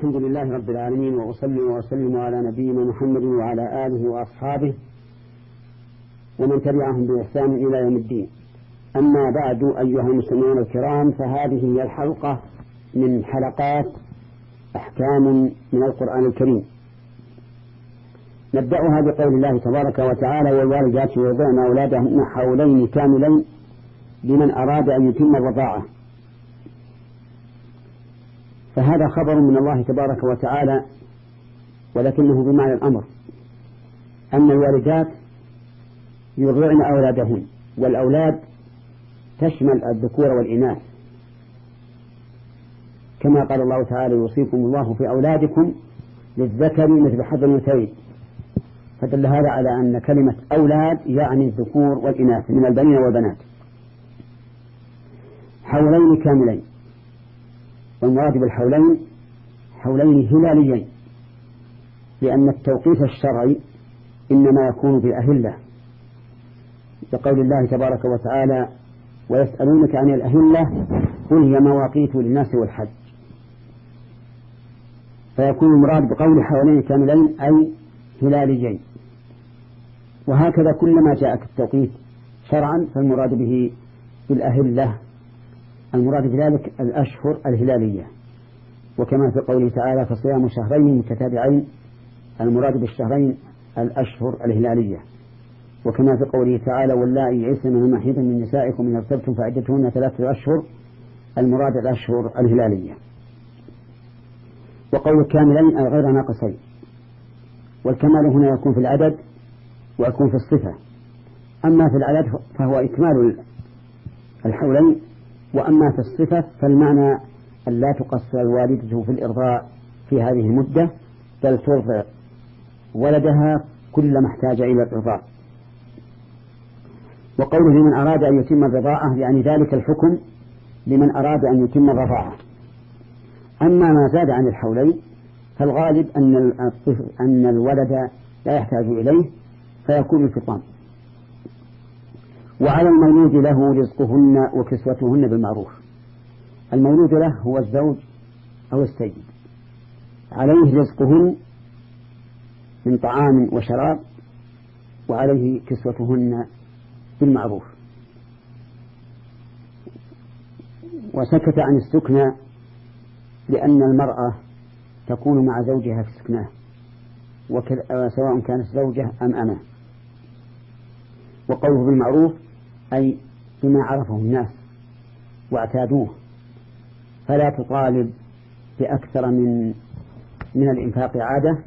الحمد لله رب العالمين وأصلي وأسلم على نبينا محمد وعلى آله وأصحابه ومن تبعهم بإحسان إلى يوم الدين. أما بعد أيها المسلمون الكرام فهذه هي الحلقة من حلقات أحكام من القرآن الكريم. نبدأها بقول الله تبارك وتعالى والوالدات يرضعن أولادهن حولين كاملين لمن أراد أن يتم الرضاعة. فهذا خبر من الله تبارك وتعالى ولكنه بمعنى الأمر أن الوالدات يرضعن أولادهن والأولاد تشمل الذكور والإناث. كما قال الله تعالى يوصيكم الله في أولادكم للذكر مثل حظ الأنثيين فدل هذا على أن كلمة أولاد يعني الذكور والإناث من البنين والبنات. حولين كاملين. والمراد بالحولين حولين هلاليين لأن التوقيت الشرعي إنما يكون بالأهلة لقول الله تبارك وتعالى ويسألونك عن الأهلة قل هي مواقيت للناس والحج. فيكون المراد بقول حولين كاملين أي هلاليين. وهكذا كلما جاءك التوقيت شرعا فالمراد به بالأهلة. المراد بذلك الأشهر الهلالية. وكما في قوله تعالى فصيام شهرين متتابعين المراد بالشهرين الأشهر الهلالية. وكما في قوله تعالى واللائي يئسن من المحيط من نسائكم إن ارتبتم فعدتهن ثلاثة أشهر المراد الأشهر الهلالية. وقول كاملين أي غير ناقصين. والكمال هنا يكون في العدد ويكون في الصفة. أما في العدد فهو إكمال الحولين وأما في الصفة فالمعنى أن لا تقصر الوالدة في الإرضاء في هذه المدة بل ترضع ولدها كلما احتاج إلى الإرضاء وقوله لمن أراد أن يتم الرضاعة يعني ذلك الحكم لمن أراد أن يتم الرضاعة أما ما زاد عن الحولين فالغالب أن أن الولد لا يحتاج إليه فيكون الفطام وعلى المولود له رزقهن وكسوتهن بالمعروف. المولود له هو الزوج أو السيد. عليه رزقهن من طعام وشراب وعليه كسوتهن بالمعروف. وسكت عن السكنى لأن المرأة تكون مع زوجها في سكناه سواء كانت زوجة أم أمة. وقوله بالمعروف أي بما عرفه الناس واعتادوه. فلا تطالب بأكثر من من الإنفاق عادة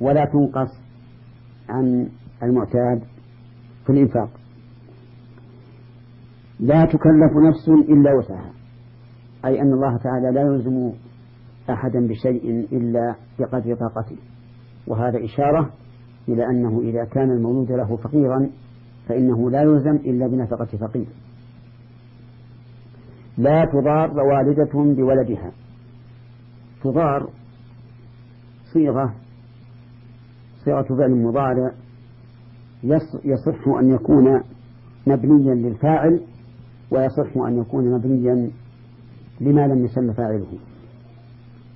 ولا تنقص عن المعتاد في الإنفاق. لا تكلف نفس إلا وسعها. أي أن الله تعالى لا يلزم أحدا بشيء إلا بقدر طاقته. وهذا إشارة إلى أنه إذا كان المولود له فقيرا فإنه لا يلزم إلا بنفقة فقير. لا تضار والدة بولدها. تضار صيغة صيغة فعل مضارع يصح أن يكون مبنيا للفاعل ويصح أن يكون مبنيا لما لم يسمى فاعله.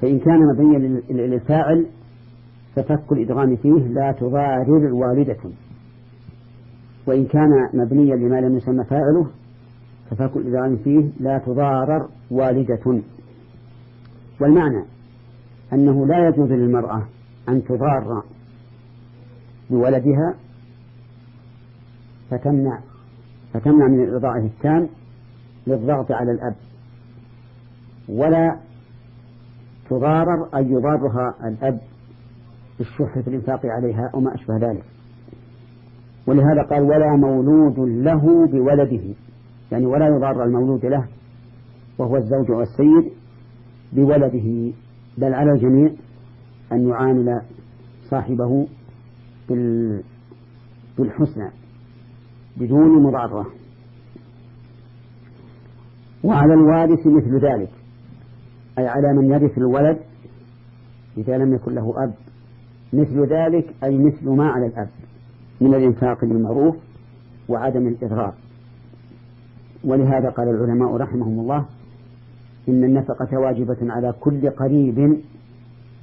فإن كان مبنيا للفاعل ففك الإدغام فيه لا تضارر والدة وإن كان مبنيا لما لم يسمى فاعله ففك الإدغام فيه لا تضارر والدة. والمعنى أنه لا يجوز للمرأة أن تضار بولدها فتمنع فتمنع من الرضاعة التام للضغط على الأب. ولا تضارر أن يضارها الأب بالشح في الإنفاق عليها أو ما أشبه ذلك. ولهذا قال ولا مولود له بولده. يعني ولا يضار المولود له وهو الزوج والسيد بولده. بل على الجميع أن يعامل صاحبه بالحسنى بدون مضارة. وعلى الوارث مثل ذلك أي على من يرث الولد إذا لم يكن له أب. مثل ذلك أي مثل ما على الأب. من الإنفاق بالمعروف وعدم الإضرار. ولهذا قال العلماء رحمهم الله إن النفقة واجبة على كل قريب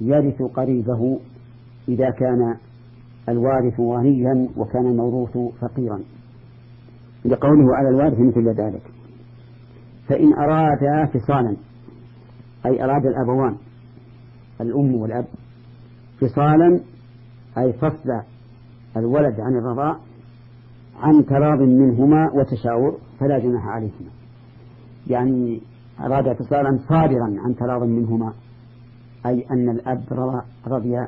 يرث قريبه إذا كان الوارث غنيا وكان الموروث فقيرا. لقوله على الوارث مثل ذلك. فإن أرادا فصالا أي أراد الأبوان الأم والأب فصالا أي فصل الولد عن الرضاع عن تراض منهما وتشاور فلا جناح عليهما. يعني أراد فصالا صادرا عن تراض منهما أي أن الأب رضي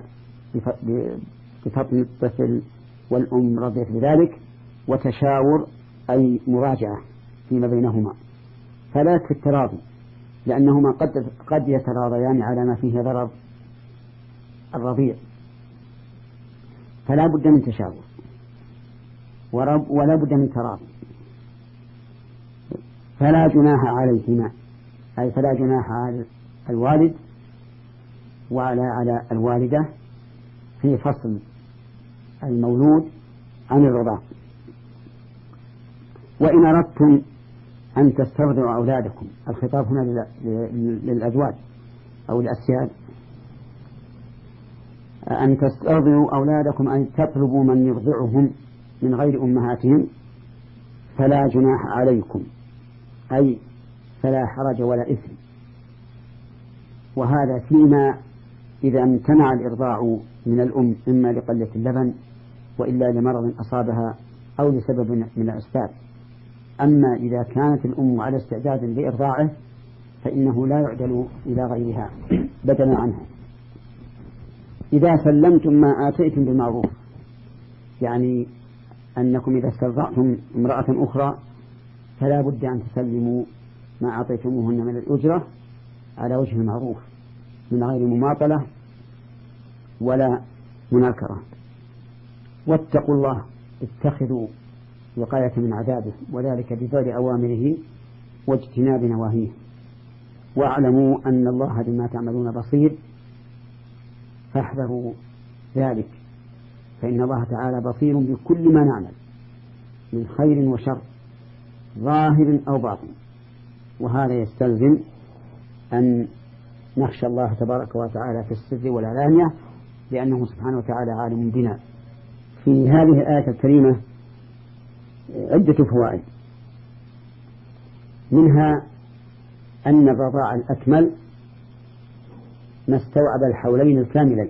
بفضل الطفل والأم رضيت بذلك وتشاور أي مراجعة فيما بينهما. فلا في التراضي لأنهما قد قد يتراضيان على ما فيه ضرر الرضيع. فلا بد من تشاور ولا بد من تراضي فلا جناح عليهما. أي فلا جناح على الوالد وعلى على الوالدة في فصل المولود عن الرضاع. وإن أردتم أن تسترضعوا أولادكم الخطاب هنا للأزواج أو الأسياد أن تسترضعوا أولادكم أن تطلبوا من يرضعهم من غير أمهاتهم فلا جناح عليكم أي فلا حرج ولا إثم. وهذا فيما إذا امتنع الإرضاع من الأم إما لقلة اللبن وإلا لمرض أصابها أو لسبب من الأسباب. أما إذا كانت الأم على استعداد لإرضاعه فإنه لا يعدل إلى غيرها بدلا عنها. إذا سلمتم ما آتيتم بالمعروف. يعني أنكم إذا استرضعتم امرأة أخرى فلا بد أن تسلموا ما أعطيتموهن من الأجرة على وجه المعروف من غير مماطلة ولا مناكرة. واتقوا الله اتخذوا وقاية من عذابه وذلك بفعل أوامره واجتناب نواهيه. واعلموا أن الله بما تعملون بصير. فاحذروا ذلك. فإن الله تعالى بصير بكل ما نعمل من خير وشر ظاهر أو باطن. وهذا يستلزم أن نخشى الله تبارك وتعالى في السر والعلانية لأنه سبحانه وتعالى عالم بنا. في هذه الآية الكريمة عدة فوائد. منها أن الرضاع الأكمل ما استوعب الحولين الكاملين.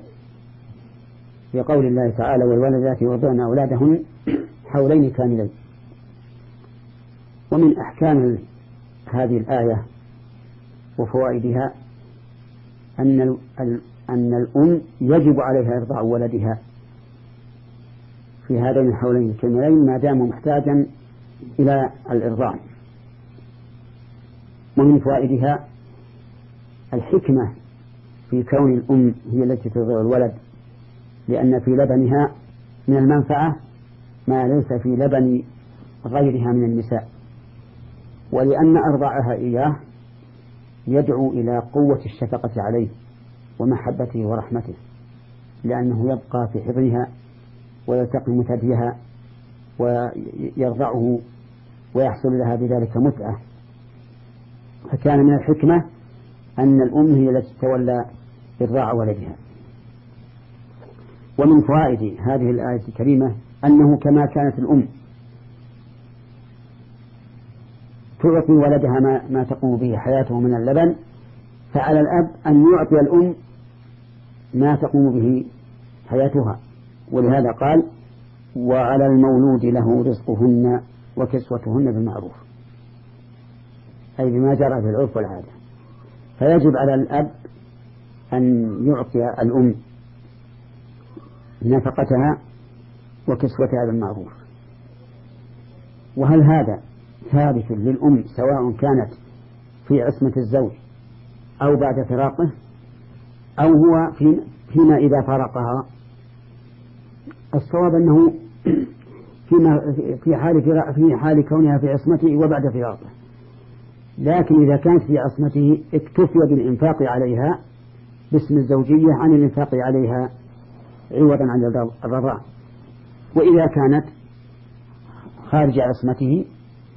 في قول الله تعالى والولدات يرضعن أولادهن حولين كاملين. ومن أحكام هذه الآية وفوائدها أن أن الأم يجب عليها إرضاع ولدها في هذين الحولين الكاملين ما دام محتاجا إلى الإرضاع. ومن فوائدها الحكمة في كون الأم هي التي ترضع الولد لأن في لبنها من المنفعة ما ليس في لبن غيرها من النساء. ولأن أرضعها إياه يدعو إلى قوة الشفقة عليه ومحبته ورحمته لأنه يبقى في حضنها ويلتقم ثديها ويرضعه ويحصل لها بذلك متعة. فكان من الحكمة أن الأم هي التي تولى إرضاع ولدها. ومن فوائد هذه الآية الكريمة أنه كما كانت الأم تعطي ولدها ما, ما تقوم به حياته من اللبن فعلى الأب أن يعطي الأم ما تقوم به حياتها. ولهذا قال وعلى المولود له رزقهن وكسوتهن بالمعروف. أي بما جرى في العرف والعادة. فيجب على الأب أن يعطي الأم نفقتها وكسوتها بالمعروف وهل هذا ثابت للأم سواء كانت في عصمة الزوج أو بعد فراقه أو هو في فيما إذا فارقها؟ الصواب أنه فيما في حال في حال كونها في عصمته وبعد فراقه. لكن إذا كانت في عصمته اكتفي بالإنفاق عليها باسم الزوجية عن الإنفاق عليها عوضا عن الرضاع وإذا كانت خارج عصمته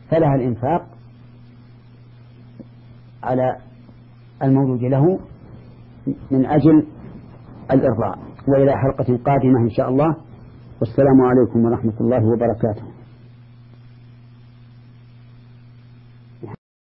فلها الإنفاق على المولود له من أجل الإرضاع وإلى حلقة قادمة إن شاء الله. والسلام عليكم ورحمة الله وبركاته.